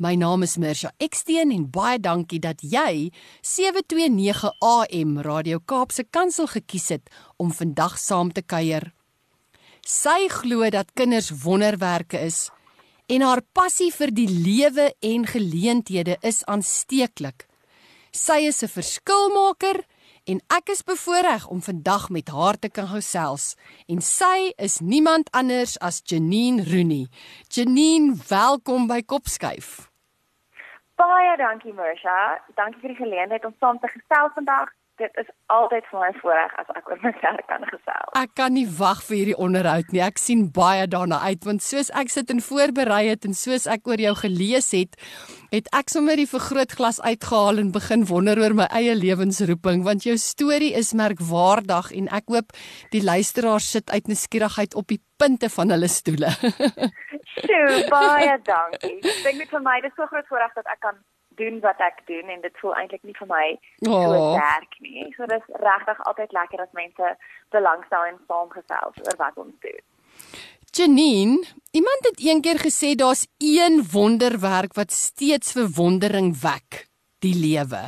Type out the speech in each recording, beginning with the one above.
My naam is Mirsha Eksteen en baie dankie dat jy 729 AM Radio Kaapse Kansel gekies het om vandag saam te kuier. Sy glo dat kinders wonderwerke is en haar passie vir die lewe en geleenthede is aansteeklik. Sy is 'n verskilmaker en ek is bevoorreg om vandag met haar te kan gesels en sy is niemand anders as Janine Rooney. Janine, welkom by Kopskuif. Baie dankie Marsha. Dankie vir die geleentheid om saam te gesels vandag. Dit is altyd vir my voorreg as ek oor my werk kan gesels. Ek kan nie wag vir hierdie onderhoud nie. Ek sien baie daarna uit want soos ek sit en voorberei het en soos ek oor jou gelees het, het ek sommer die vergrootglas uitgehaal en begin wonder oor my eie lewensroeping want jou storie is merkwaardig en ek hoop die luisteraars sit uit nuuskierigheid op die punte van hulle stoele. Sjoe, baie dankie. Ek dink dit vir my dis so groot voorreg dat ek kan doen wat ek doen en dit voel eintlik nie vir my oh. so sterk nie. So dis regtig altyd lekker as mense belangstel en saamgesels oor wat ons doen. Janine, iemand het eendag gesê daar's een wonderwerk wat steeds verwondering wek, die lewe.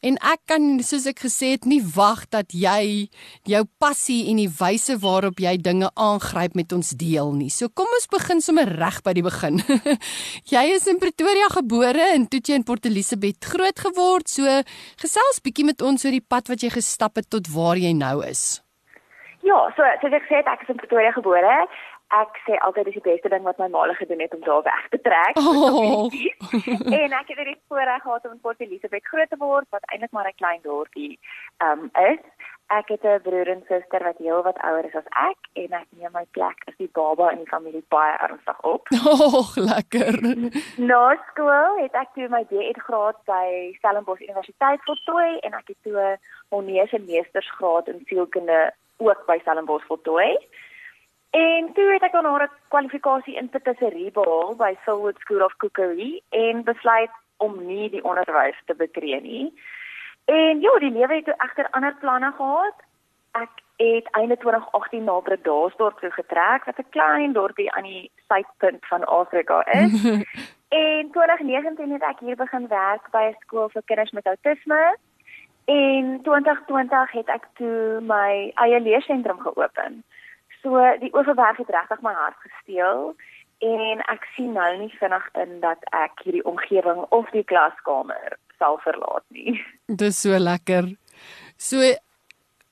En ek kan soos ek gesê het nie wag dat jy jou passie en die wyse waarop jy dinge aangryp met ons deel nie. So kom ons begin sommer reg by die begin. jy is in Pretoria gebore en toe jy in Port Elizabeth groot geword. So gesels bietjie met ons oor die pad wat jy gestap het tot waar jy nou is. Ja, so soos ek sê, ek is in Pretoria gebore ek sê altyd dis die beste ding wat my ma gedoen het om daar weg te trek. Oh. en ek het hierdie voorreg gehad om in Port Elizabeth groot te word wat eintlik maar 'n klein dorpie um is. Ek het 'n broer en suster wat heel wat ouer is as ek en ek neem my plek as die baba in die familie baie ernstig op. Och, lekker. Na skool het ek toe my BA graad by Stellenbosch Universiteit voltooi en ek het toe 'n honeurs en meestersgraad in sielkunde ook by Stellenbosch voltooi. En toe het ek dan 'n kwalifikasie in patisserie behaal by Silwood School of Cookery en besluit om nie die onderwys te betree nie. En ja, die lewe het toe egter ander planne gehad. Ek het einde 2018 na Bredasdorp toe getrek, wat 'n klein dorpie aan die suidpunt van Afrika is. en 2019 het ek hier begin werk by 'n skool vir kinders met outisme. En 2020 het ek toe my eie leersentrum geopen. So die oorweg het regtig my hart gesteel en ek sien nou nie vinnig in dat ek hierdie omgewing of die klaskamer sal verlaat nie. Dis so lekker. So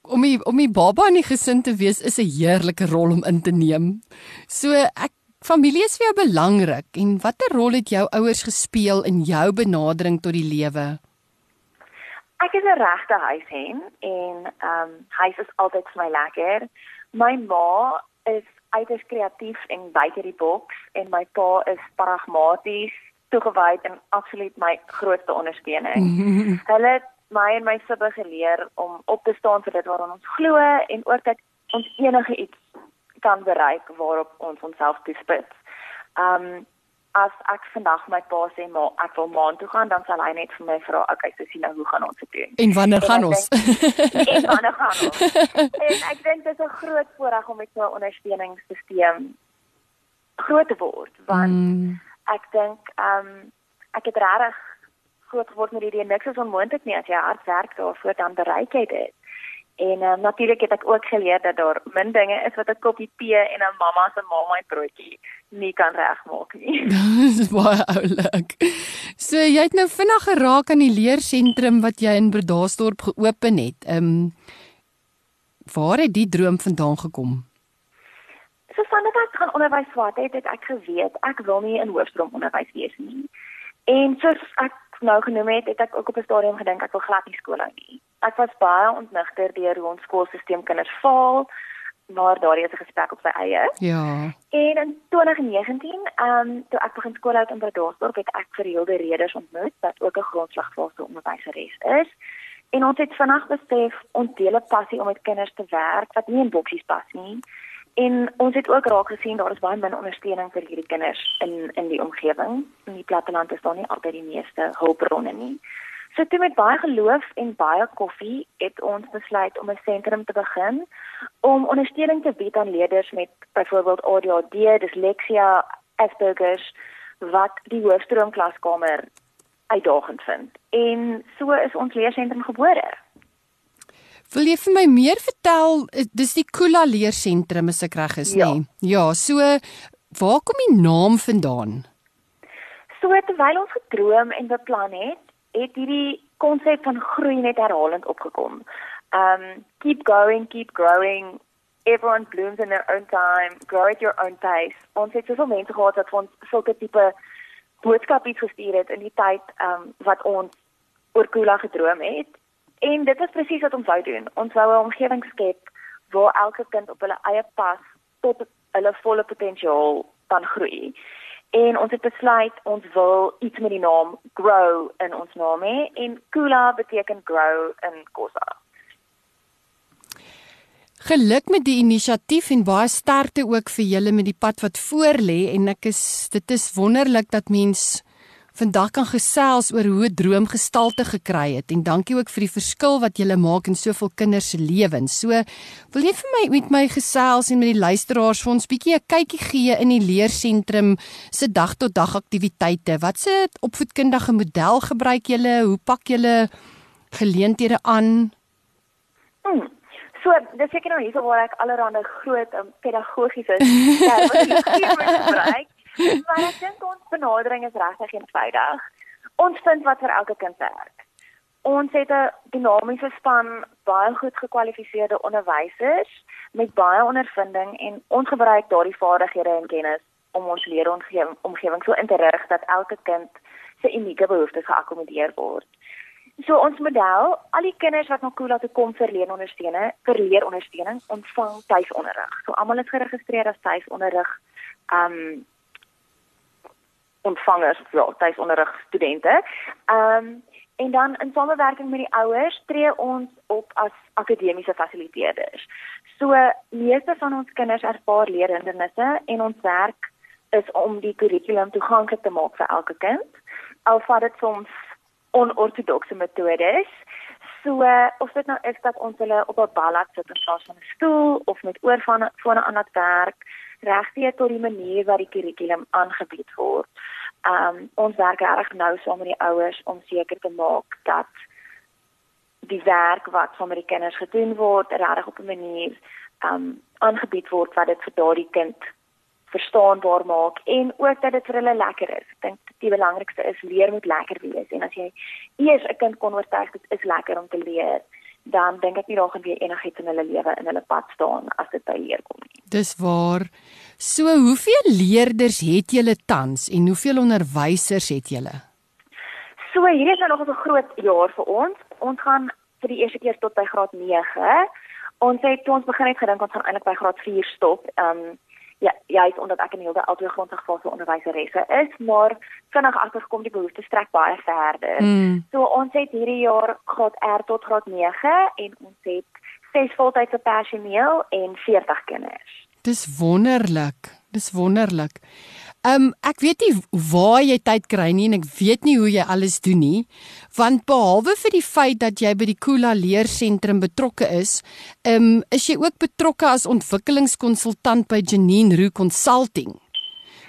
om die, om die baba in die gesin te wees is 'n heerlike rol om in te neem. So ek familie is vir jou belangrik en watter rol het jou ouers gespeel in jou benadering tot die lewe? Ek is 'n regte huishen en ehm um, huis is altyd vir my lekker. My ma is uiters kreatief en buite die boks en my pa is pragmaties, toegewyd en absoluut my grootste ondersteuning. Hulle het my en my sibbe geleer om op te staan vir dit waaraan ons glo en ook dat ons enige iets kan bereik waarop ons onsself toespits. Um as ek vandag my pa sê maar ek wil maan toe gaan dan sal hy net vir my vra okay so sien nou hoe gaan ons dit doen? En wanneer gaan ons? en wanneer gaan ons? En ek dink dit is 'n groot voorreg om met so 'n ondersteuningssisteem groot te word want mm. ek dink um ek het regtig groot geword met die idee niks is onmoontlik nie. As jy hard werk daarvoor dan bereik jy dit En um, natuurlik het ek ook geleer dat daar min dinge is wat 'n koppie tee en 'n mamma se mamma broodjie nie kan regmaak nie. Dis baie oulik. So jy het nou vinnig geraak aan die leersentrum wat jy in Bredasdorp geopen het. Ehm um, waar het die droom vandaan gekom? So vandat ek gaan onderwys swat het, het ek geweet ek wil nie in hoërskool onderwys wees nie. En soos ek nou genoem het, het ek ook op 'n stadium gedink ek wil glad nie skool hou nie. Ek was baie ontnigter deur hoe ons skoolstelsel kinders faal, maar daardie is 'n gesprek op sy eie. Ja. En in 2019, ehm um, toe ek begin skool hou in Bredasdorp, het ek gereelde redes ontmoet wat ook 'n grondslagfase onderwyseres is. En ons het vanaand besef ons deel 'n passie om met kinders te werk wat nie in boksies pas nie. En ons het ook raak gesien daar is baie min ondersteuning vir hierdie kinders in in die omgewing. In die platteland is daar nie altyd die meeste hulpbronne nie. So toe met baie geloof en baie koffie het ons besluit om 'n sentrum te begin om ondersteuning te bied aan leerders met byvoorbeeld ADHD, disleksia, Asperger's wat die hoofstroomklaskamer uitdagend vind. En so is ons leersentrum gebore. Wil jy vir my meer vertel? Dis die Kula leersentrum as ek reg is, ja. nee. Ja, so waar kom die naam vandaan? So terwyl ons gedroom en beplan het, het hierdie konsep van groei net herhalend opgekom. Um keep going, keep growing. Everyone blooms in their own time. Grow at your own pace. Ons het soveel mense gehad wat van sulke tipe boodskappe gestuur het in die tyd um wat ons oor Kula gedroom het. En dit is presies wat ons wou doen. Ons wou 'n omgewing skep waar elke kind op hulle eie pas tot hulle volle potensiaal kan groei. En ons het besluit ons wil iets met die naam Grow in ons naam hê en Kula beteken grow in Khoisa. Geluk met die inisiatief en baie sterkte ook vir julle met die pad wat voor lê en ek is dit is wonderlik dat mens vandag kan gesels oor hoe 'n droom gestalte gekry het en dankie ook vir die verskil wat jy maak in soveel kinders se lewens. So wil jy vir my met my gesels en met die luisteraars vir ons bietjie 'n kykie gee in die leersentrum se dag tot dag aktiwiteite. Wat se opvoedkundige model gebruik julle? Hoe pak julle geleenthede aan? Hmm. So, dis seker nou hierso waar ek allerlei groot um, pedagogiese terme gebruik. Maar ek dink ons benadering is regtig eenvoudig. Ons vind wat vir elke kind werk. Ons het 'n dinamiese span baie goed gekwalifiseerde onderwysers met baie ondervinding en ons gebruik daardie vaardighede en kennis om ons leeromgewing omgewing so in te rig dat elke kind se unieke behoeftes geakkommodeer word. So ons model, al die kinders wat na Kula toe kom vir leerondersteuning, vir leerondersteuning, ontvang tuisonderrig. So almal is geregistreer as tuisonderrig. Um ontvangers, ja, tuisonderrig studente. Ehm um, en dan in samewerking met die ouers tree ons op as akademiese fasiliteerders. So meeste van ons kinders ervaar leerhindernisse en ons werk is om die kurrikulum toeganklik te maak vir elke kind. Al vat dit soms onortodokse metodes. So of dit nou is dat ons hulle op 'n balk sit in plaas van 'n stoel of met oor van van 'n ander werk regtig tot die manier wat die kurrikulum aangebied word. Um ons werk reg nou saam met die ouers om seker te maak dat die werk wat saam met die kinders gedoen word reg op 'n manier um aangebied word wat dit vir daardie kind verstaanbaar maak en ook dat dit vir hulle lekker is. Ek dink die belangrikste is leer moet lekker wees en as jy eers 'n kind kon oortuig dit is lekker om te leer, dan dink ek nie daar gaan weer enigiets in hulle lewe in hulle pad staan as dit by leer kom nie. Dis waar. So, hoeveel leerders het julle tans en hoeveel onderwysers het julle? So, hier is nou nog 'n groot jaar vir ons. Ons gaan vir die eerste keer tot by graad 9. Ons het toe ons begin het gedink ons gaan eintlik by graad 4 stop. Ehm um, ja, ja, is omdat ek in hierde altyd grondslaggevase onderwyseresse is, maar vinnig agtergekom die behoefte strek baie verder. Mm. So ons het hierdie jaar graad R tot graad 9 en ons het 6 voltydse personeel en 40 kinders. Dis wonderlik. Dis wonderlik. Ehm um, ek weet nie waar jy tyd kry nie en ek weet nie hoe jy alles doen nie. Want behalwe vir die feit dat jy by die Kula leersentrum betrokke is, ehm um, is jy ook betrokke as ontwikkelingskonsultant by Janine Roo Consulting.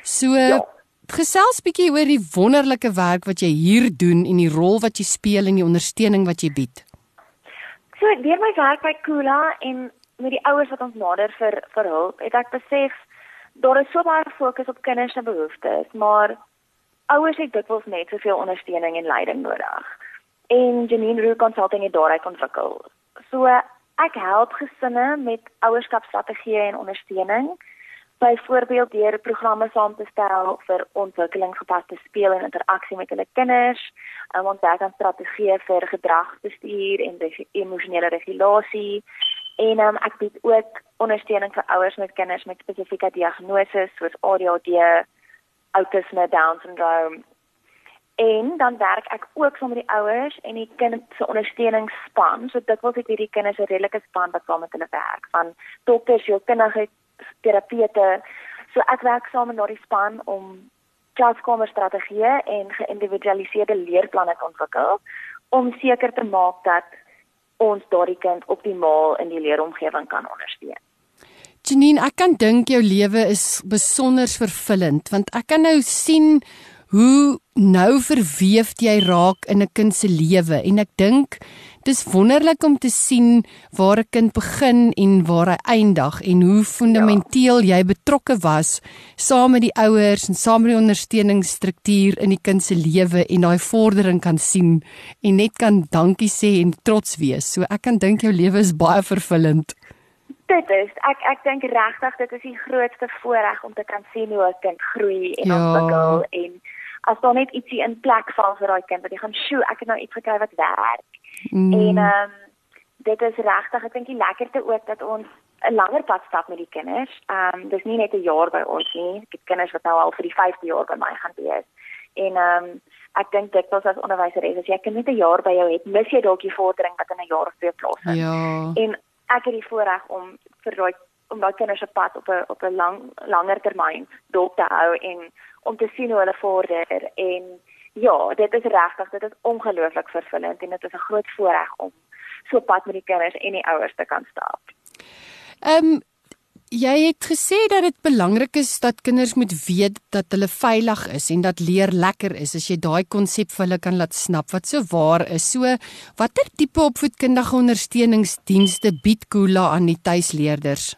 So ja. gesels bietjie oor die wonderlike werk wat jy hier doen en die rol wat jy speel en die ondersteuning wat jy bied. So deur my werk by Kula en met die ouers wat ons nader vir vir hulp, het ek besef daar is so baie fokus op kinders se behoeftes, maar ouers het dikwels net soveel ondersteuning en leiding nodig. En Janine Roo Consulting het daaruit ontwikkel. So ek help gesinne met ouerskapstrategieë en ondersteuning. Byvoorbeeld deur programme saam te stel vir ontwikkelingsgepaste speel en interaksie met hulle kinders, en ons werk aan strategieë vir gedragsbestuur en emosionele regulasie En um, ek bied ook ondersteuning vir ouers met kinders met spesifieke diagnoses soos ADHD, autisme, Down syndroom. En dan werk ek ook saam met die ouers en die kind se ondersteuningsspan. So dit wil sê hierdie kinders 'n redelike span wat saam met hulle werk van dokters, sielkundige terapeute. So ek werk saam met daardie span om klaskamerstrategieë en geïndividualiseerde leerplanne te ontwikkel om seker te maak dat ons daardie kind optimaal in die leeromgewing kan ondersteun. Janine, ek kan dink jou lewe is besonder vervullend want ek kan nou sien hoe nou verweef jy raak in 'n kind se lewe en ek dink dis wonderlik om te sien waar 'n kind begin en waar hy eindig en hoe fundamenteel jy betrokke was saam met die ouers en saam met die ondersteuningsstruktuur in die kind se lewe en daai vordering kan sien en net kan dankie sê en trots wees. So ek kan dink jou lewe is baie vervullend. Dit is ek ek dink regtig dit is die grootste voorreg om te kan sien hoe 'n kind groei en ja. ontwikkel en as daar net ietsie in plek val vir daai kind wat jy gaan sjoe ek het nou iets gekry wat werk mm. en ehm um, dit is regtig ek dink die lekkerste ook dat ons 'n langer pad stap met die kinders. Ehm um, dis nie net 'n jaar by ons nie. Ek het kinders wat nou al vir die 5de jaar by my gaan wees. En ehm um, ek dink dit was as onderwyser as jy kind net 'n jaar by jou het mis jy dalk die vordering wat in 'n jaar of twee plaasvind ja. En ek het die voorreg om vir daai om daai kinders se pad op 'n op 'n lang langer termyn dop te hou en om te sien hoe hulle vorder en ja, dit is regtig, dit is ongelooflik vervullend en dit is 'n groot voorreg om so pad met die kinders en die ouers te kan stap. Ehm um, jy het gesê dat dit belangrik is dat kinders moet weet dat hulle veilig is en dat leer lekker is as jy daai konsep vir hulle kan laat snap wat so waar is. So watter tipe opvoedkundige ondersteuningsdienste bied Kula aan die tuisleerders?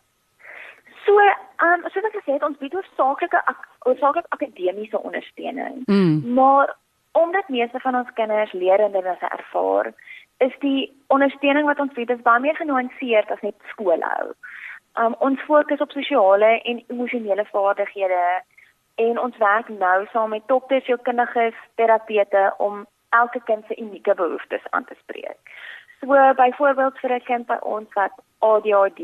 So, ehm um, soos ek gesê het, ons bied hoofsaaklike hoofsaaklik akademiese ondersteuning. Mm. Maar omdat meeste van ons kinders leerhindernisse ervaar, is die ondersteuning wat ons bied is baie meer genuanceerd as net skoolhou. Um ons fokus op sosiale en emosionele vaardighede en ons werk nou saam met dokters, sielkundiges, terapeute om elke kind se unieke behoeftes aan te spreek. So byvoorbeeld vir 'n kind by ons wat ADHD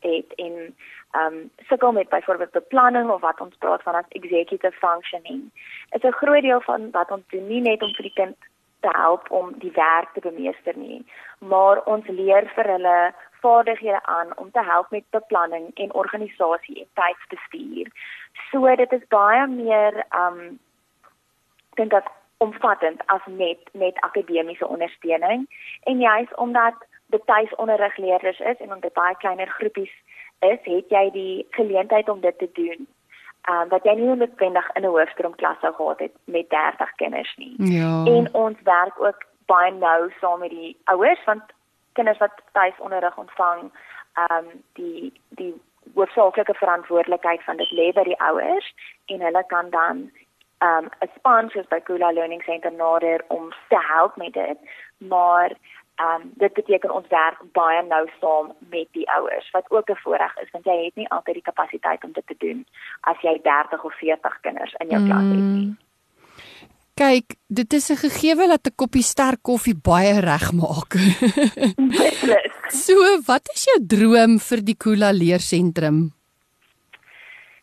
het en ehm um, sukkel met byvoorbeeld beplanning of wat ons praat van as executive functioning. Is 'n groot deel van wat ons doen nie net om vir die kind te help om die werk te bemeester nie, maar ons leer vir hulle vaardighede aan om te help met beplanning en organisasie en tydsbestuur. So dit is baie meer ehm um, dink ek omvattend as net net akademiese ondersteuning en juis omdat dit tuisonderrigleerders is en omdat baie kleiner groepies is, het jy die geleentheid om dit te doen. Ehm um, wat jy nie noodwendig in 'n hoofstroomklas sou gehad het met 30 kinders nie. Ja. En ons werk ook baie nou saam met die ouers want kinders wat tuisonderrig ontvang, ehm um, die die hoofsaaklike verantwoordelikheid van dit lê by die ouers en hulle kan dan ehm um, 'n span soos by Kula Learning Center nader om te help met dit. Maar Ehm um, dit beteken ons werk baie nou saam met die ouers wat ook 'n voorreg is want jy het nie altyd die kapasiteit om dit te doen as jy 30 of 40 kinders in jou klas het nie. Mm. Kyk, dit is 'n gegewe dat 'n koppie sterk koffie baie reg maak. so, wat is jou droom vir die Kula leersentrum?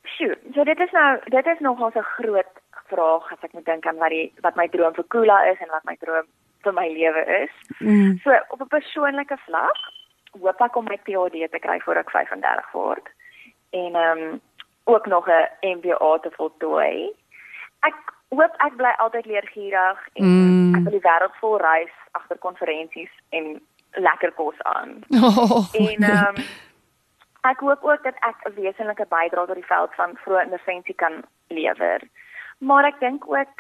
Sjoe, so dit is nou dit is nogal 'n groot vraag as ek moet dink aan wat die wat my droom vir Kula is en wat my droom vir my lewe is. Mm. So op 'n persoonlike vlak hoop ek om my PhD te kry voor ek 35 word en ehm um, ook nog 'n MBA te voltooi. Ek hoop ek bly altyd leergierig en Mm. ek wil die wêreld vol reis agter konferensies en lekker kos aan. Oh, En ehm um, ek hoop ook dat ek 'n wesenlike bydrae tot die veld van vroeë intervensie kan lewer. Maar ek dink ook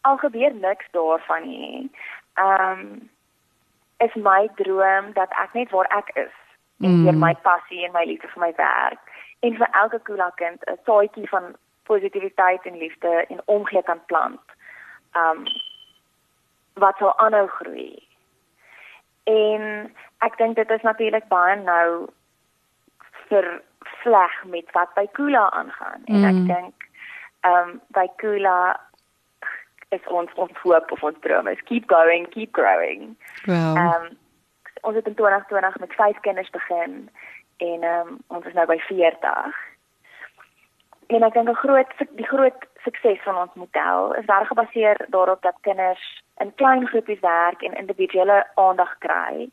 al gebeur niks daarvan nie. Ehm um, is my droom dat ek net waar ek is en Mm. deur my passie en my liefde vir my werk en vir elke koela kind 'n saadjie van positiwiteit en liefde en omgee kan plant. Ehm um, wat sal aanhou groei. En ek dink dit is natuurlik baie nou vir vleg met wat by Kula aangaan en Mm. ek dink ehm um, by Kula is ons ons hoop of ons droom is keep going, keep growing. Wow. Ehm um, ons het in 2020 met 5 kinders begin en ehm um, ons is nou by 40. en ek dink 'n groot die groot sukses van ons model is reg gebaseer daarop dat kinders in klein groepies werk en individuele aandag kry.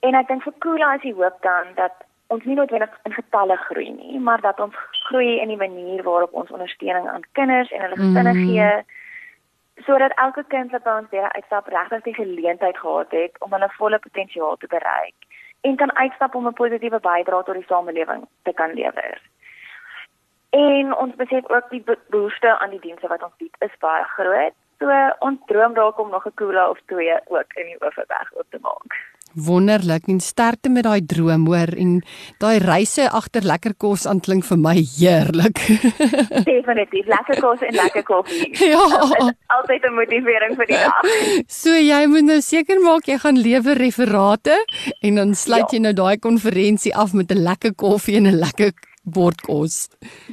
En ek dink vir Kula is die hoop dan dat ons nie noodwendig in getalle groei nie, maar dat ons groei in die manier waarop ons ondersteuning aan kinders en hulle gesinne mm. gee sodat elke kind wat by ons weer uitstap regtig die geleentheid gehad het om hulle volle potensiaal te bereik en kan uitstap om 'n positiewe bydrae tot die samelewing te kan lewer. En ons besef ook die behoefte aan die dienste wat ons bied is baie groot. So ons droom dalk om nog 'n koela of twee ook in die Oeverberg op te maak wonderlik en sterkte met daai droom hoor en daai reise agter lekker kos aanklink vir my heerlik. Definitief lekker kos en lekker koffie. Ja, altyd 'n motivering vir die dag. So jy moet nou seker maak jy gaan lewer referate en dan sluit ja. jy nou daai konferensie af met 'n lekker koffie en 'n lekker bord kos.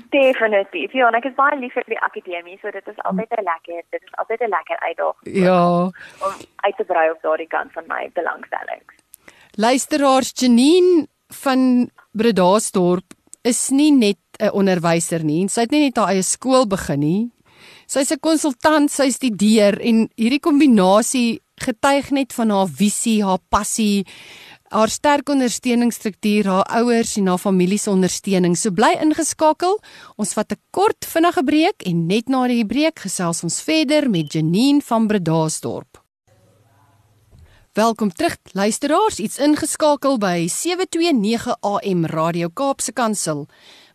Definitief. Ja, ek is baie lief vir die akademie, so dit is altyd 'n lekker, dit is altyd 'n lekker uitdaging. Ja. Om uit te brei op daardie kant van my belangstellings. Luisteraars Janine van Bredasdorp is nie net 'n onderwyser nie. Sy het nie net haar eie skool begin nie. Sy's 'n konsultant, sy studeer en hierdie kombinasie getuig net van haar visie, haar passie haar sterk ondersteuningsstruktuur, haar ouers en haar familie se ondersteuning. So bly ingeskakel. Ons vat 'n kort vinnige breek en net na die breek gesels ons verder met Janine van Bredasdorp. Welkom terug luisteraars, iets ingeskakel by 729 AM Radio Kaapse Kansel.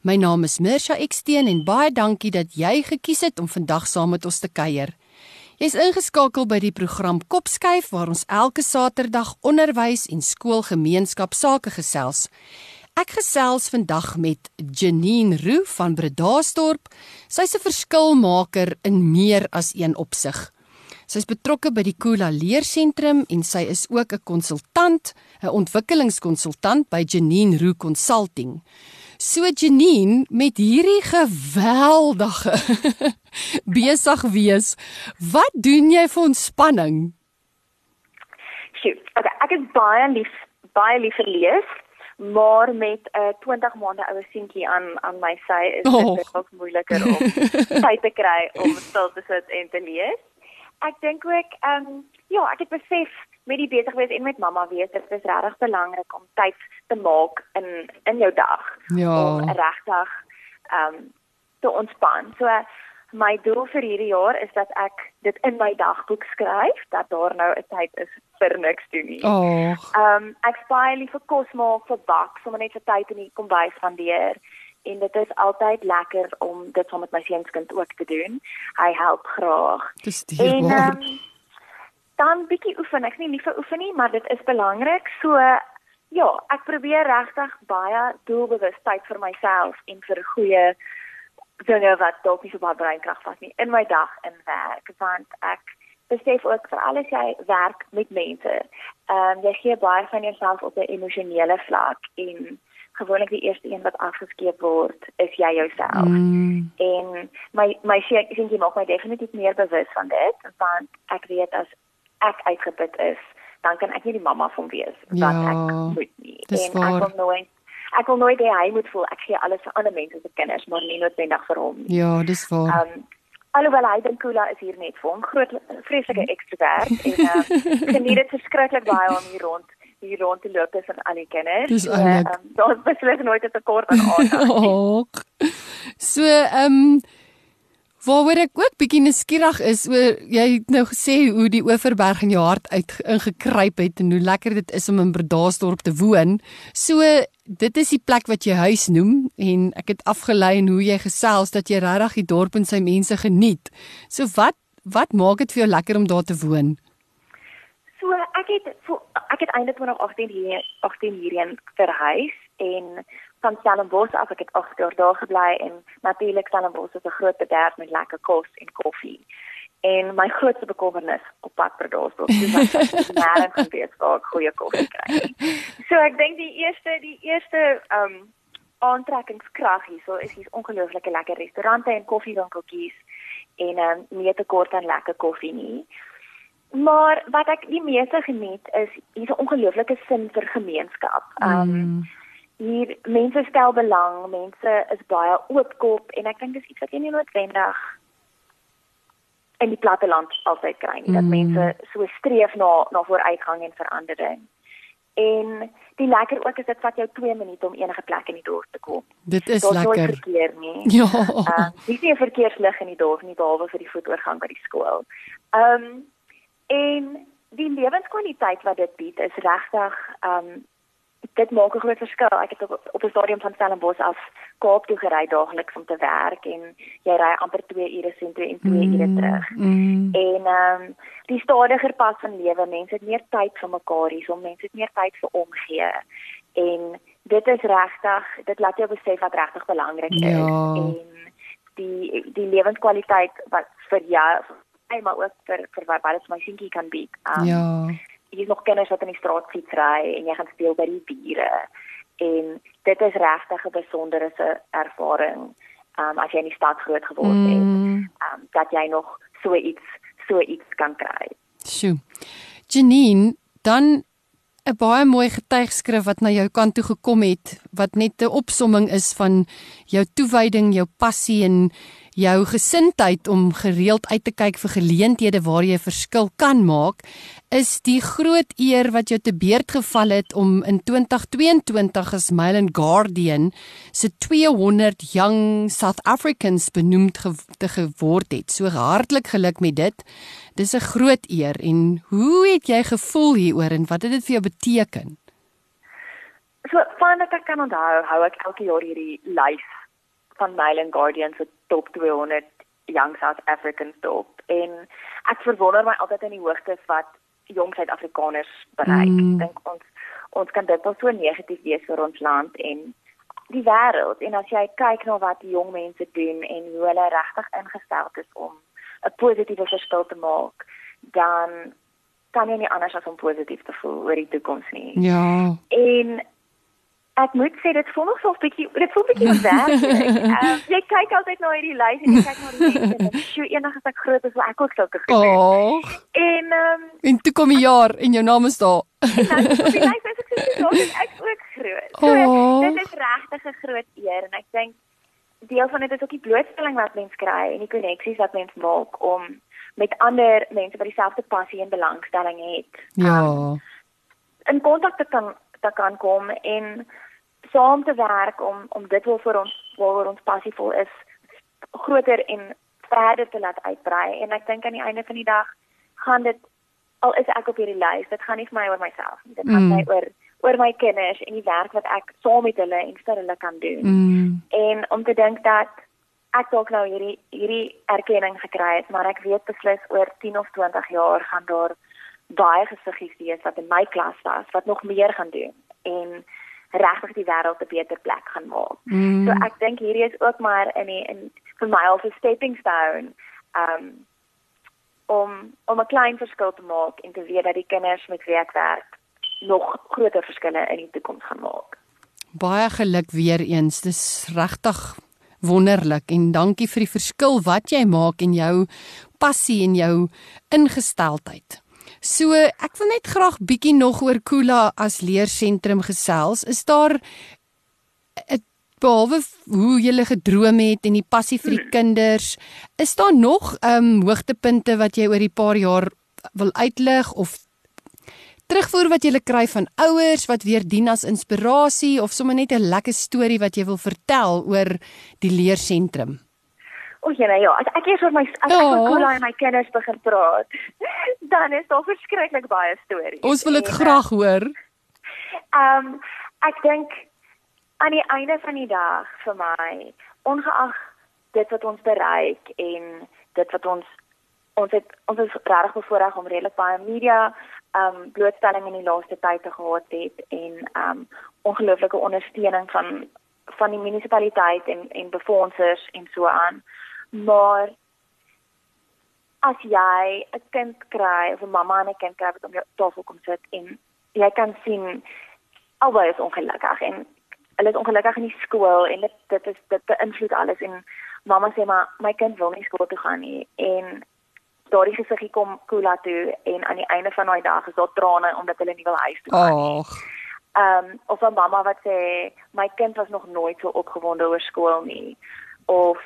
My naam is Mirsha Eksteen en baie dankie dat jy gekies het om vandag saam met ons te kuier. Jy's ingeskakel by die program Kopskuif waar ons elke Saterdag onderwys en skoolgemeenskap sake gesels. Ek gesels vandag met Janine Roo van Bredasdorp. Sy's 'n verskilmaker in meer as een opsig. Sy's betrokke by die Kula Leersentrum en sy is ook 'n konsultant, 'n ontwikkelingskonsultant by Janine Roo Consulting. So Janine met hierdie geweldige besig wees. Wat doen jy vir ontspanning? Sjoe, okay, ek is baie lief baie lief vir lees, maar met 'n uh, 20 maande oue seentjie aan aan my sy is dit oh. ook moeiliker om tyd te kry om stil te sit en te lees. Ek dink ook ehm um, ja, ek het besef met die besig wees en met mamma wees, dit is regtig belangrik om tyd te maak in in jou dag ja. om regtig ehm um, te ontspan. So my doel vir hierdie jaar is dat ek dit in my dagboek skryf dat daar nou 'n tyd is vir niks doen nie. Ehm um, ek spaar liever kos maak vir bak, sommer net vir tyd in die kombuis spandeer en dit is altyd lekker om dit saam met my seunskind ook te doen. Hy help graag. Dis dierbaar. En um, dan bietjie oefen. Ek is nie lief vir oefen nie, maar dit is belangrik. So ja, ek probeer regtig baie doelbewus tyd vir myself en vir goeie dinge wat dalk nie so baie breinkrag vat nie in my dag in werk, want ek besef ook vir alles jy werk met mense. Ehm um, jy gee baie van jouself op 'n emosionele vlak en gewoonlik die eerste een wat afgeskeep word is jy jouself. Mm. En my my sê ek dink jy maak my definitief meer bewus van dit want ek weet as ek uitgeput is, dan kan ek nie die mamma van wees wat ja, ek moet nie. En waar. ek wil nooit ek wil nooit hê hy moet voel ek gee alles vir ander mense se kinders, maar nie noodwendig vir hom nie. Ja, dis waar. Um alhoewel hy dink Kula is hier net vir hom, groot vreeslike ekstrovert en uh geniet dit verskriklik baie om hier rond hier rond te loop tussen al die kinders. Dis eintlik. Um, Daar's beslis nooit 'n tekort aan aandag. so ehm um, Waaroor ek ook bietjie nuuskierig is oor jy het nou gesê hoe die Oeverberg in jou hart uit ingekruip het en hoe lekker dit is om in Bredasdorp te woon. So dit is die plek wat jy huis noem en ek het afgelei en hoe jy gesels dat jy regtig die dorp en sy mense geniet. So wat wat maak dit vir jou lekker om daar te woon? So ek het ek het eintlik 2018 hier 18 hierheen verhuis en van Stellenbosch af. Ek het 8 jaar daar gebly en natuurlik Stellenbosch is 'n groot bederf met lekker kos en koffie. En my grootste bekommernis op pad per was dis dat ek nêrens kon wees waar ek goeie koffie kry. So ek dink die eerste die eerste um aantrekkingskrag hierso is hier's ongelooflike lekker restaurante en koffiewinkeltjies en um nie te kort aan lekker koffie nie. Maar wat ek die meeste geniet is hier's 'n ongelooflike sin vir gemeenskap. Um mm hier mense stel belang, mense is baie oopkop en ek dink dis iets wat jy nie noodwendig in die platteland altyd kry nie. Dat mm. mense so streef na na vooruitgang en verandering. En die lekker ook is dit vat jou 2 minute om enige plek in die dorp te kom. Dit is Daar's lekker. Daar's verkeer nie. Ja. Uh, dis nie 'n verkeerslig in die dorp nie behalwe vir die voetoorgang by die skool. Ehm um, en die lewenskwaliteit wat dit bied is regtig ehm um, dit maak 'n groot verskil. Ek het op op 'n stadium van Stellenbosch af Kaap toe gery daagliks om te werk en jy ry amper 2 ure sien toe en 2 mm, ure terug. Mm. En ehm um, die stadiger pas van lewe, mense het meer tyd vir mekaar hier, om mense het meer tyd vir omgee. En dit is regtig, dit laat jou besef wat regtig belangrik is ja. en die die lewenskwaliteit wat vir jou en maar ook vir vir wat dit my seentjie kan bied. Um, ja is nog kinders wat in die straat fiets ry en jy gaan speel by die bure en dit is regtig 'n besondere ervaring um, as jy in die stad groot geword het mm. um, dat jy nog so iets so iets kan kry. Sjoe. Janine, dan 'n baie mooi getuigskrif wat na jou kant toe gekom het wat net 'n opsomming is van jou toewyding, jou passie en jou gesindheid om gereeld uit te kyk vir geleenthede waar jy 'n verskil kan maak, is die groot eer wat jou te beurt geval het om in 2022 as Mail and Guardian se 200 young South Africans benoem ge te geword het. So hartlik geluk met dit. Dis 'n groot eer en hoe het jy gevoel hieroor en wat het dit vir jou beteken? So, van wat ek kan onthou, hou ek elke jaar hierdie lys van Mail and Guardian se top 200 young South Africans dop en ek verwonder my altyd in die hoogtes wat jong Suid-Afrikaners bereik. Mm. Ek dink ons ons kan dit so negatief wees vir ons land en die wêreld en as jy kyk na wat die jong mense doen en hoe hulle regtig ingestel is om 'n positiewe verskil te maak, dan kan jy nie anders as om positief te voel oor die toekoms nie. Ja. En ek moet sê dit voel nog so 'n bietjie dit voel bietjie werk. um, jy kyk altyd na hierdie lys en jy kyk na die mense en sjoe eendag as ek groot is, wil ek ook sulke goed hê. Oh. En ehm um, en toe kom die jaar en jou naam is daar. Nou, op die lys is ek sê so ek ook groot. So oh. dit is regtig 'n groot eer en ek dink deel van dit is ook die blootstelling wat mens kry en die koneksies wat mens maak om met ander mense wat dieselfde passie en belangstelling het. Ja. Um, in kontak te kan te kan kom en saam te werk om om dit wil vir ons waaroor ons passievol is groter en verder te laat uitbrei en ek dink aan die einde van die dag gaan dit al is ek op hierdie lys dit gaan nie vir my oor myself nie dit gaan mm. my oor oor my kinders en die werk wat ek saam met hulle en vir hulle kan doen mm. en om te dink dat ek dalk nou hierdie hierdie erkenning gekry het maar ek weet beslis oor 10 of 20 jaar gaan daar baie gesiggies wees wat in my klas was wat nog meer gaan doen en regtig die wêreld 'n beter plek gaan maak. Mm. So ek dink hierdie is ook maar in die in vir my al 'n stepping stone um om om 'n klein verskil te maak en te weet dat die kinders met wie ek werk nog groter verskille in die toekoms gaan maak. Baie geluk weer eens. Dis regtig wonderlik en dankie vir die verskil wat jy maak en jou passie en jou ingesteldheid. So ek wil net graag bietjie nog oor Kula as leersentrum gesels. Is daar 'n behalwe hoe jy gedroom het en die passie vir die hmm. kinders, is daar nog ehm um, hoogtepunte wat jy oor die paar jaar wil uitlig of terugvoer wat jy kry van ouers wat weer dien as inspirasie of sommer net 'n lekker storie wat jy wil vertel oor die leersentrum? O, ja, ja, as ek eers oor my as ek oor Kola en my kinders begin praat, dan is daar verskriklik baie stories. Ons wil dit graag hoor. Ehm um, ek dink aan die einde van die dag vir my, ongeag dit wat ons bereik en dit wat ons ons het ons is regtig bevoorreg om redelik baie media ehm um, blootstelling in die laaste tyd te gehad het en ehm um, ongelooflike ondersteuning van van die munisipaliteit en en befondsers en so aan. Maar as jy 'n kind kry of 'n mamma en 'n kind kry wat om jou tafel kom sit en jy kan sien albei is ongelukkig en hulle is ongelukkig in die skool en dit dit is dit beïnvloed alles en mamma sê maar my kind wil nie skool toe gaan nie. En daardie gesiggie kom Kula toe en aan die einde van daai dag is daar trane omdat hulle nie wil huis toe gaan nie. Ehm um, of 'n mamma wat sê my kind was nog nooit so opgewonde oor skool nie. Of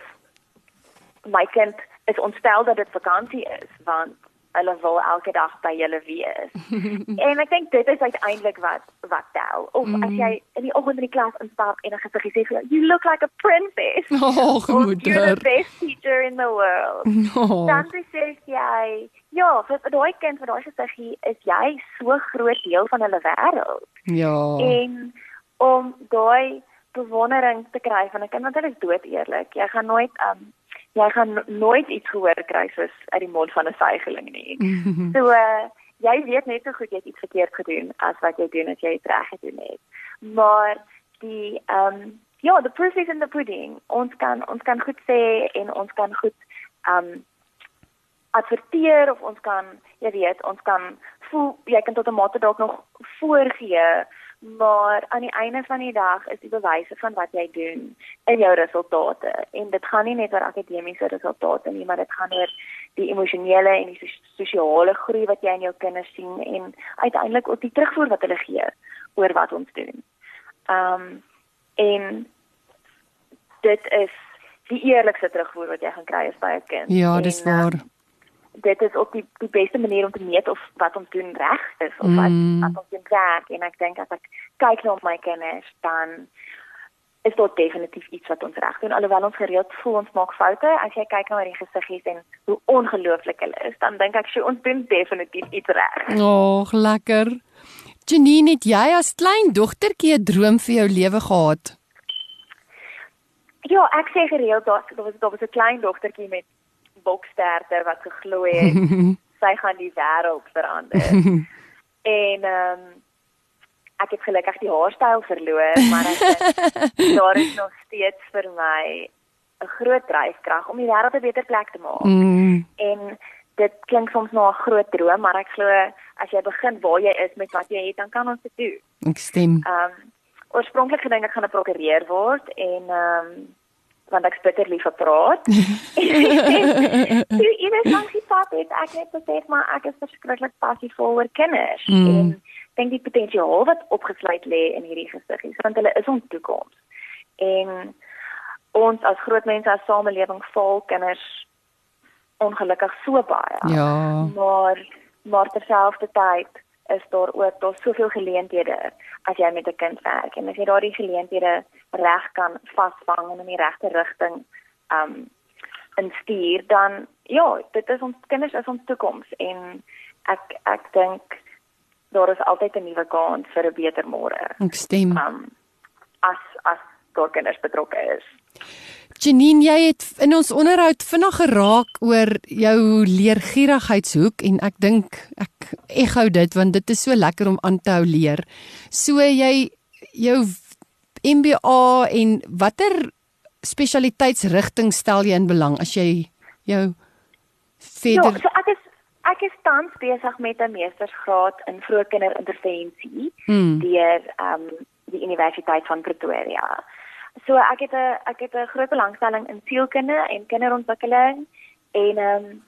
my kind is ontstel dat dit vakansie is want hulle wil elke dag by julle wees. en ek dink dit is uiteindelik wat wat tel. Of mm. as jy in die oggend in die klas instap en 'n gesiggie sê vir jou, "You look like a princess." Oh, goed. You're the best teacher in the world. No. Dan sê jy, ja, vir daai kind wat daai gesiggie is jy so groot deel van hulle wêreld. Ja. En om daai bewondering te kry van 'n kind want hulle is dood eerlik. Jy gaan nooit um jy gaan nooit iets gehoor kry soos uit die mond van 'n suigeling nie. so uh, jy weet net so goed jy het iets verkeerd gedoen as wat jy doen as jy dit reg gedoen het. Maar die ehm um, ja, the proof is in the pudding. Ons kan ons kan goed sê en ons kan goed ehm um, adverteer of ons kan jy weet, ons kan voel jy kan tot 'n mate dalk nog voorgee maar aan die einde van die dag is die bewyse van wat jy doen in jou resultate en dit gaan nie net oor akademiese resultate nie maar dit gaan oor die emosionele en die sosiale groei wat jy in jou kinders sien en uiteindelik ook die terugvoer wat hulle gee oor wat ons doen. Um en dit is die eerlikste terugvoer wat jy gaan kry as by 'n kind. Ja, dis en, waar. Dit is ook die die beste manier om te meet of wat ons doen reg is of wat Mm. wat ons doen werk en ek dink as ek kyk na my kinders dan is dit definitief iets wat ons reg doen alhoewel ons gereeld voel ons maak foute as jy kyk na die gesiggies en hoe ongelooflik hulle is dan dink ek sy ons doen definitief iets reg. Ag, lekker. Janine, het jy as klein dogtertjie 'n droom vir jou lewe gehad? Ja, ek sê gereeld daar daar was daar was 'n klein dogtertjie met boksterter wat geglo het sy gaan die wêreld verander. en ehm um, ek het gelukkig die haarstyl verloor, maar ek dink daar is nog steeds vir my 'n groot dryfkrag om die wêreld 'n beter plek te maak. Mm. En dit klink soms na 'n groot droom, maar ek glo as jy begin waar jy is met wat jy het, dan kan ons dit doen. Ek stem. Ehm um, oorspronklik gedink ek gaan 'n prokureur word en ehm um, want ek bitter lief vir praat. Toe iewers langs die pad het ek net besef maar ek is verskriklik passievol oor kinders Mm. en dink die potensiaal wat opgesluit lê in hierdie gesiggies want hulle is ons toekoms. En ons as groot mense as samelewing val kinders ongelukkig so baie. Ja. Maar maar terselfdertyd is daar ook daar soveel geleenthede as jy met 'n kind werk en as jy daardie geleenthede reg kan vasvang en in die regte rigting um instuur dan ja, dit is ons kinders is ons toekoms en ek ek dink daar is altyd 'n nuwe kans vir 'n beter môre. Ek stem. Um as as daar kinders betrokke is. Janine, jy het in ons onderhoud vinnig geraak oor jou leergierigheidshoek en ek dink ek echo dit want dit is so lekker om aan te hou leer. So jy jou MBA en watter spesialiteitsrigting stel jy in belang as jy jou verder Ja, so ek is ek is tans besig met 'n meestersgraad in vroeë kinderintervensie Hmm. deur ehm um, die Universiteit van Pretoria. So ek het 'n ek het 'n groot belangstelling in sielkunde en kinderontwikkeling en ehm um,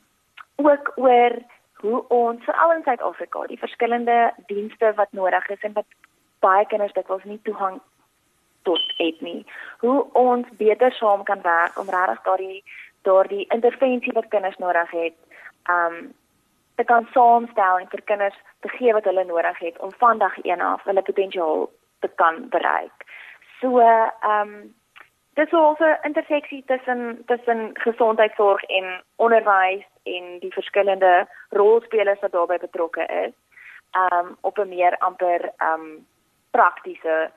ook oor hoe ons veral in Suid-Afrika die verskillende dienste wat nodig is en wat baie kinders dikwels nie toegang tot het nie. Hoe ons beter saam kan werk om regtig daardie daardie intervensie wat kinders nodig het, um te kan saamstel en vir kinders te gee wat hulle nodig het om van dag 1 af hulle potensiaal te kan bereik. So um dis ook 'n interseksie tussen tussen gesondheidsorg en onderwys en die verskillende rolspelers wat daarbey betrokke is. Um op 'n meer amper um praktiese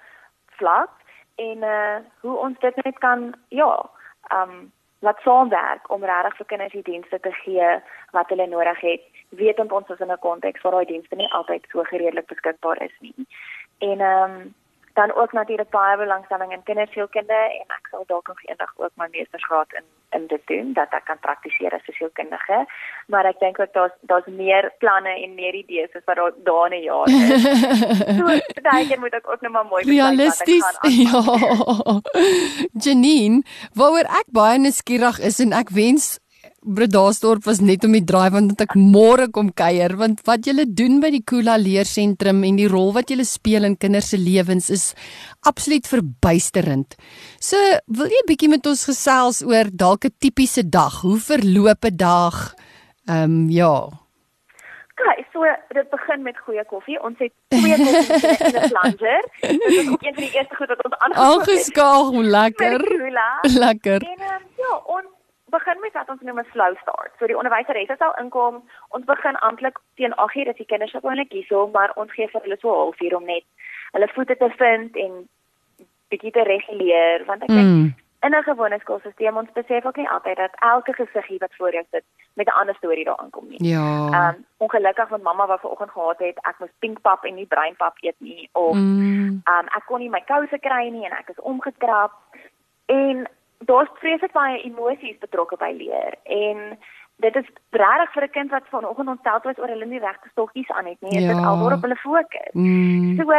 vlak en uh hoe ons dit net kan ja, um laat saamwerk om regtig vir kinders die dienste te gee wat hulle nodig het, wetend ons is in 'n konteks waar daai dienste nie altyd so gereedelik beskikbaar is nie. En um dan ook natuurlik baie belangstelling in kindersielkunde en ek sal dalk nog eendag ook my meestersgraad in in dit doen dat ek kan praktiseer as 'n sielkundige. Maar ek dink ook daar's daar's meer planne en meer idees as wat daar in 'n jaar is. so baie keer moet ek ook net maar mooi Realisties. Ja. Janine, waaroor ek baie nuuskierig is en ek wens Bredasdorp was net om die draai want ek môre kom kuier want wat julle doen by die Kula Leersentrum en die rol wat julle speel in kinders se lewens is absoluut verbuisterend. So, wil jy bietjie met ons gesels oor dalk 'n tipiese dag? Hoe verloop 'n dag? Ehm um, ja. Okay, so dit begin met goeie koffie. Ons het twee koffies in 'n plunger. Dit is ook een van die eerste goed wat ons aangeskakel het. Aangeskakel, lekker. Lekker. En begin met wat ons noem 'n slow start. So die onderwyseres sal inkom. Ons begin amptelik teen 8:00 dat die kinders gewoonlik hierso, maar ons gee vir hulle so 'n halfuur om net hulle voete te vind en bietjie te reguleer want ek dink mm. in 'n gewone skoolstelsel ons besef ook nie altyd dat elke gesiggie wat voor jou sit met 'n ander storie daar aankom nie. Ja. Ehm um, ongelukkig want mamma wat vanoggend gehad het, ek moes pinkpap en nie breinpap eet nie of mm. ehm mm. um, ek kon nie my kouse kry nie en ek is omgekrap en daar's vreeslik baie emosies betrokke by leer en dit is regtig vir 'n kind wat vanoggend ontstel was oor hulle nie regte stokkies aan het nie, ja. dit al waarop hulle fokus. Mm. So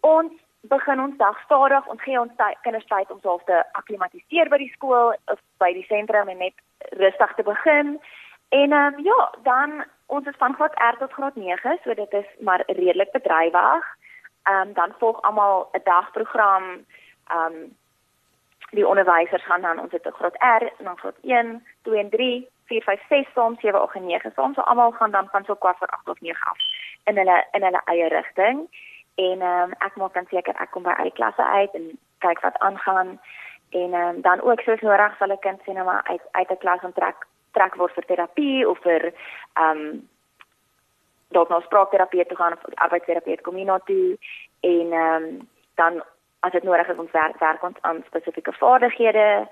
ons begin ons dag stadig, ons gee ons kinders tyd om self te akklimatiseer by die skool of by die sentrum en net rustig te begin. En ehm um, ja, dan ons is van graad R tot graad 9, so dit is maar redelik bedrywig. Ehm um, dan volg almal 'n dagprogram. Ehm um, die onderwysers gaan dan ons het 'n graad R en dan graad 1, 2 en 3, 4, 5, 6 soms 7, 8 en 9 soms. So almal gaan dan van so kwart voor 8 of 9 af in hulle in hulle eie rigting. En ehm um, ek maak dan seker ek kom by uit klasse uit en kyk wat aangaan. En ehm um, dan ook soos nodig sal 'n kind sien nou maar uit uit 'n klas onttrek trek word vir terapie of vir ehm um, dalk nou spraakterapeut toe gaan of arbeidsterapeut kom hier na toe en ehm um, dan as dit nodig is ons werk werk ons aan spesifieke vaardighede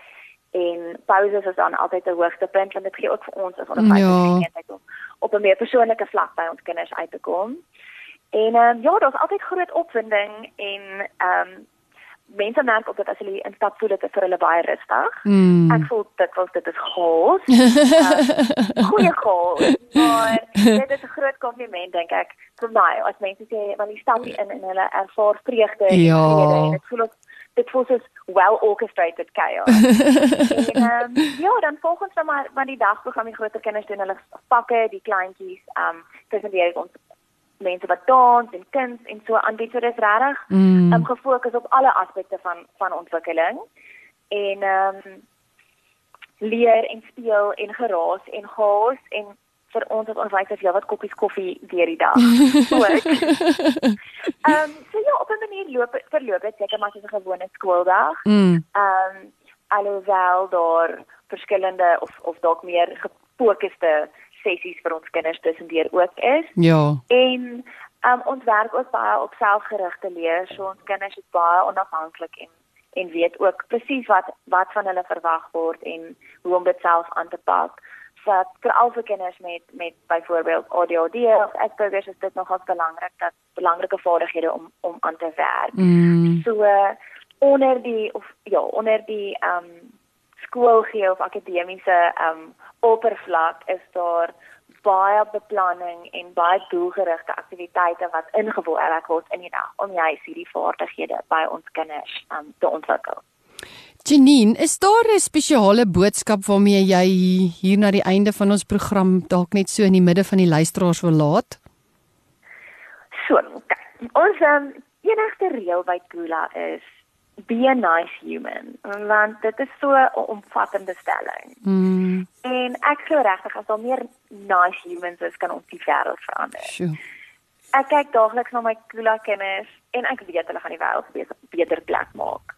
en pauses is dan altyd 'n hoogtepunt want dit gee ook vir ons as onderwysers ja. om op 'n meer persoonlike vlak by ons kinders uit te kom. En ehm um, ja, daar's altyd groot opwinding en ehm um, mense merk ook dat as hulle instap voel dit vir hulle baie rustig. Mm. Ek voel dit was dit is chaos. uh, goeie chaos. Maar dit is 'n groot kompliment dink ek vir my as mense sê want die stap in en hulle ervaar vreugde ja. en vrede en dit voel ook dit voel soos well orchestrated chaos. en um, ja, dan volgens nou maar maar die dagprogram die groter kinders doen hulle pakke, die kleintjies, um, presenteer ons mense wat dans en kuns en so aanbied so dis regtig mm. um, gefokus op alle aspekte van van ontwikkeling en ehm um, leer en speel en geraas en gaas en vir ons as onderwysers ja wat koppies koffie deur die dag. Ehm um, so ja, op 'n manier loop verloop dit seker maar soos 'n gewone skooldag. Ehm mm. um, alhoewel daar verskillende of of dalk meer gefokusde sessies vir ons kinders tussendeur ook is. Ja. En um, ons werk ook baie op selfgerigte leer, so ons kinders is baie onafhanklik en en weet ook presies wat wat van hulle verwag word en hoe om dit self aan te pak. So vir al die kinders met met byvoorbeeld ADHD of Asperger is dit nogals belangrik dat belangrike vaardighede om om aan te werk. Mm. So uh, onder die of ja, onder die ehm um, skool gee of akademiese ehm um, oppervlak is daar baie beplanning en baie doelgerigte aktiwiteite wat ingewoon word in die dag om juist hierdie vaardighede by ons kinders um, te ontwikkel. Janine, is daar 'n spesiale boodskap waarmee jy hier na die einde van ons program dalk net so in die midde van die luisteraars wil laat? So, okay. ons um, enigste reël by Kula is be a nice human want dit is so 'n omvattende stelling. Mm. En ek glo regtig as daar meer nice humans is kan ons die wêreld verander. Sure. Ek kyk daagliks na my Kula kinders en ek weet hulle gaan die wêreld 'n beter plek maak.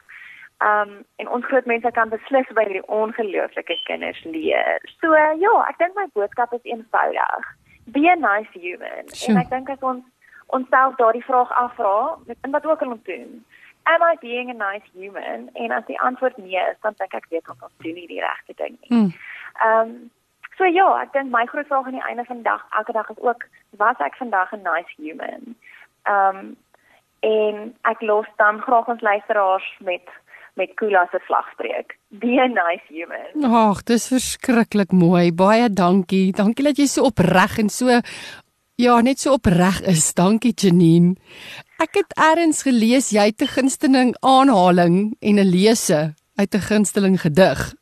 Um en ons groot mense kan beslis by hierdie ongelooflike kinders leer. So ja, ek dink my boodskap is eenvoudig. Be a nice human. Sure. En ek dink as ons onsself daardie vraag afvra, met wat ook al ons doen, am I being a nice human? En as die antwoord nee is, dan dink ek weet ons doen nie die regte ding nie. Hmm. Ehm um, so ja, ek dink my groot vraag aan die einde van die dag, elke dag is ook was ek vandag 'n nice human? Ehm um, en ek los dan graag ons luisteraars met met Kula se vlagspreek. Be a nice human. Ag, dis verskriklik mooi. Baie dankie. Dankie dat jy so opreg en so ja, net so opreg is. Dankie Janine. Ek het eers gelees jy het 'n gunsteling aanhaling en 'n lese. uit 'n gunsteling gedig.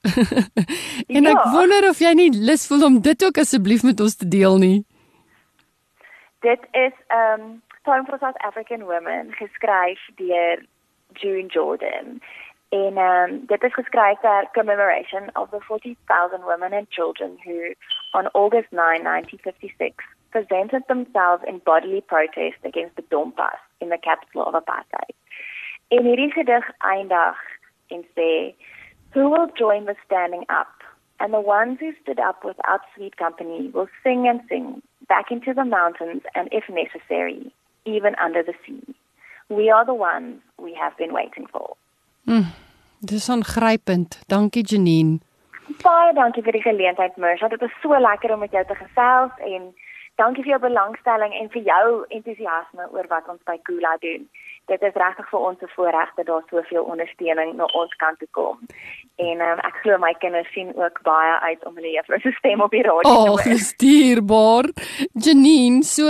en ek Ja. wonder of jy nie lus voel om dit ook asseblief met ons te deel nie. Dit is um Poem for South African Women geskryf deur June Jordan. En um dit is geskryf ter commemoration of the 40,000 women and children who on August 9, 1956 presented themselves in bodily protest against the Dompas in the capital of apartheid. En hierdie gedig eindig en sê Who will join the standing up? And the ones who stood up without sweet company will sing and sing back into the mountains and, if necessary, even under the sea. We are the ones we have been waiting for. Dis aangrypend. Dankie Janine. Baie dankie vir die geleentheid, Mersha. Dit is so lekker om met jou te gesels en dankie vir jou belangstelling en vir jou entoesiasme oor wat ons by Kula doen. Dit is regtig vir ons 'n voorreg dat daar soveel ondersteuning na ons kant toe kom. En um, ek glo my kinders sien ook baie uit om hulle juffrou se stem op die radio te hoor. dis dierbaar. Janine, so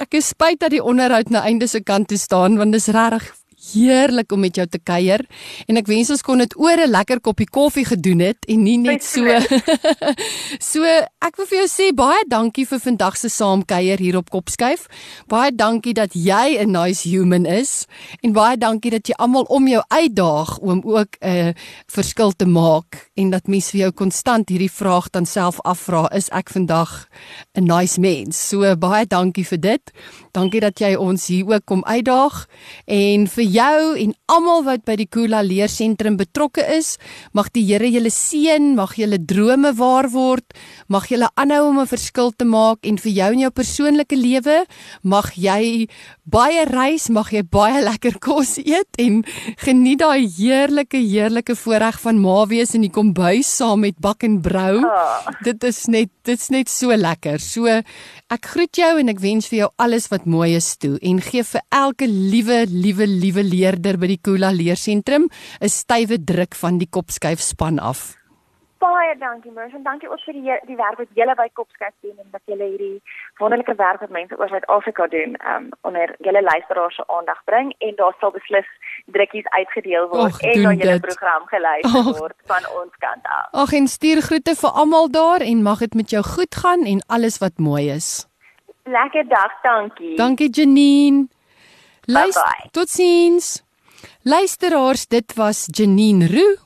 ek is spyt dat die onderhoud na einde se kant toe staan want dis regtig heerlik om met jou te kuier en ek wens ons kon dit oor 'n lekker koppie koffie gedoen het en nie net so So ek wil vir jou sê baie dankie vir vandag se saamkuier hier op Kopskuif. Baie dankie dat jy 'n nice human is en baie dankie dat jy almal om jou uitdaag om ook 'n verskil te maak en dat mens vir jou konstant hierdie vraag dan self afvra, is ek vandag 'n nice mens? So baie dankie vir dit. Dankie dat jy ons hier ook kom uitdaag en vir jou en almal wat by die Kula Leersentrum betrokke is, mag die Here julle seën, mag julle drome waar word, mag julle aanhou om 'n verskil te maak en vir jou in jou persoonlike lewe mag jy baie reis, mag jy baie lekker kos eet en geniet daai heerlike heerlike voorreg van ma wees in die kombuis saam met bak en brou. Ah. Dit is net dit's net so lekker. So ek groet jou en ek wens vir jou alles wat mooi is toe en gee vir elke liewe liewe liewe leerder by die Kula Leersentrum 'n stywe druk van die kopskuif span af. Baie dankie Mers en dankie ook vir die die werk wat julle by Kopskyf doen en dat julle hierdie wonderlike werk wat mense oor Suid-Afrika doen, um onder julle luisteraars se aandag bring en daar sal beslis drukkies uitgedeel word Och, en na julle program geluister Och. word van ons kant af. Ag en stuur groete vir almal daar en mag dit met jou goed gaan en alles wat mooi is. Lekker dag, dankie. Dankie Janine. Luister, Bye-bye. totsiens. Luisteraars, dit was Janine Roo.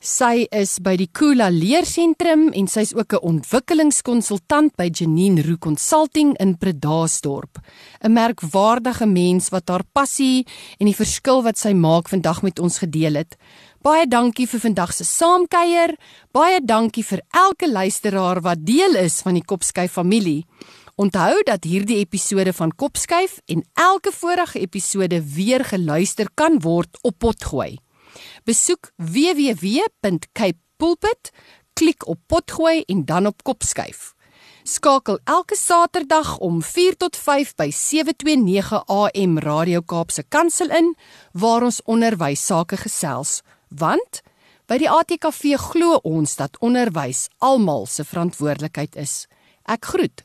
Sy is by die Kula Leersentrum en sy's ook 'n ontwikkelingskonsultant by Janine Roo Consulting in Predasdorp. 'n Merkwaardige mens wat haar passie en die verskil wat sy maak vandag met ons gedeel het. Baie dankie vir vandag se saamkuier. Baie dankie vir elke luisteraar wat deel is van die Kopskyf familie. Onthou dat hierdie episode van Kopskyf en elke vorige episode weer geluister kan word op Potgooi. Besoek www.capepulpit, klik op Potgooi en dan op Kopskyf. Skakel elke Saterdag om 4 tot 5 by 729 AM Radio Kaapse Kansel in waar ons onderwys sake gesels, want by die ATKV glo ons dat onderwys almal se verantwoordelikheid is. Ek groet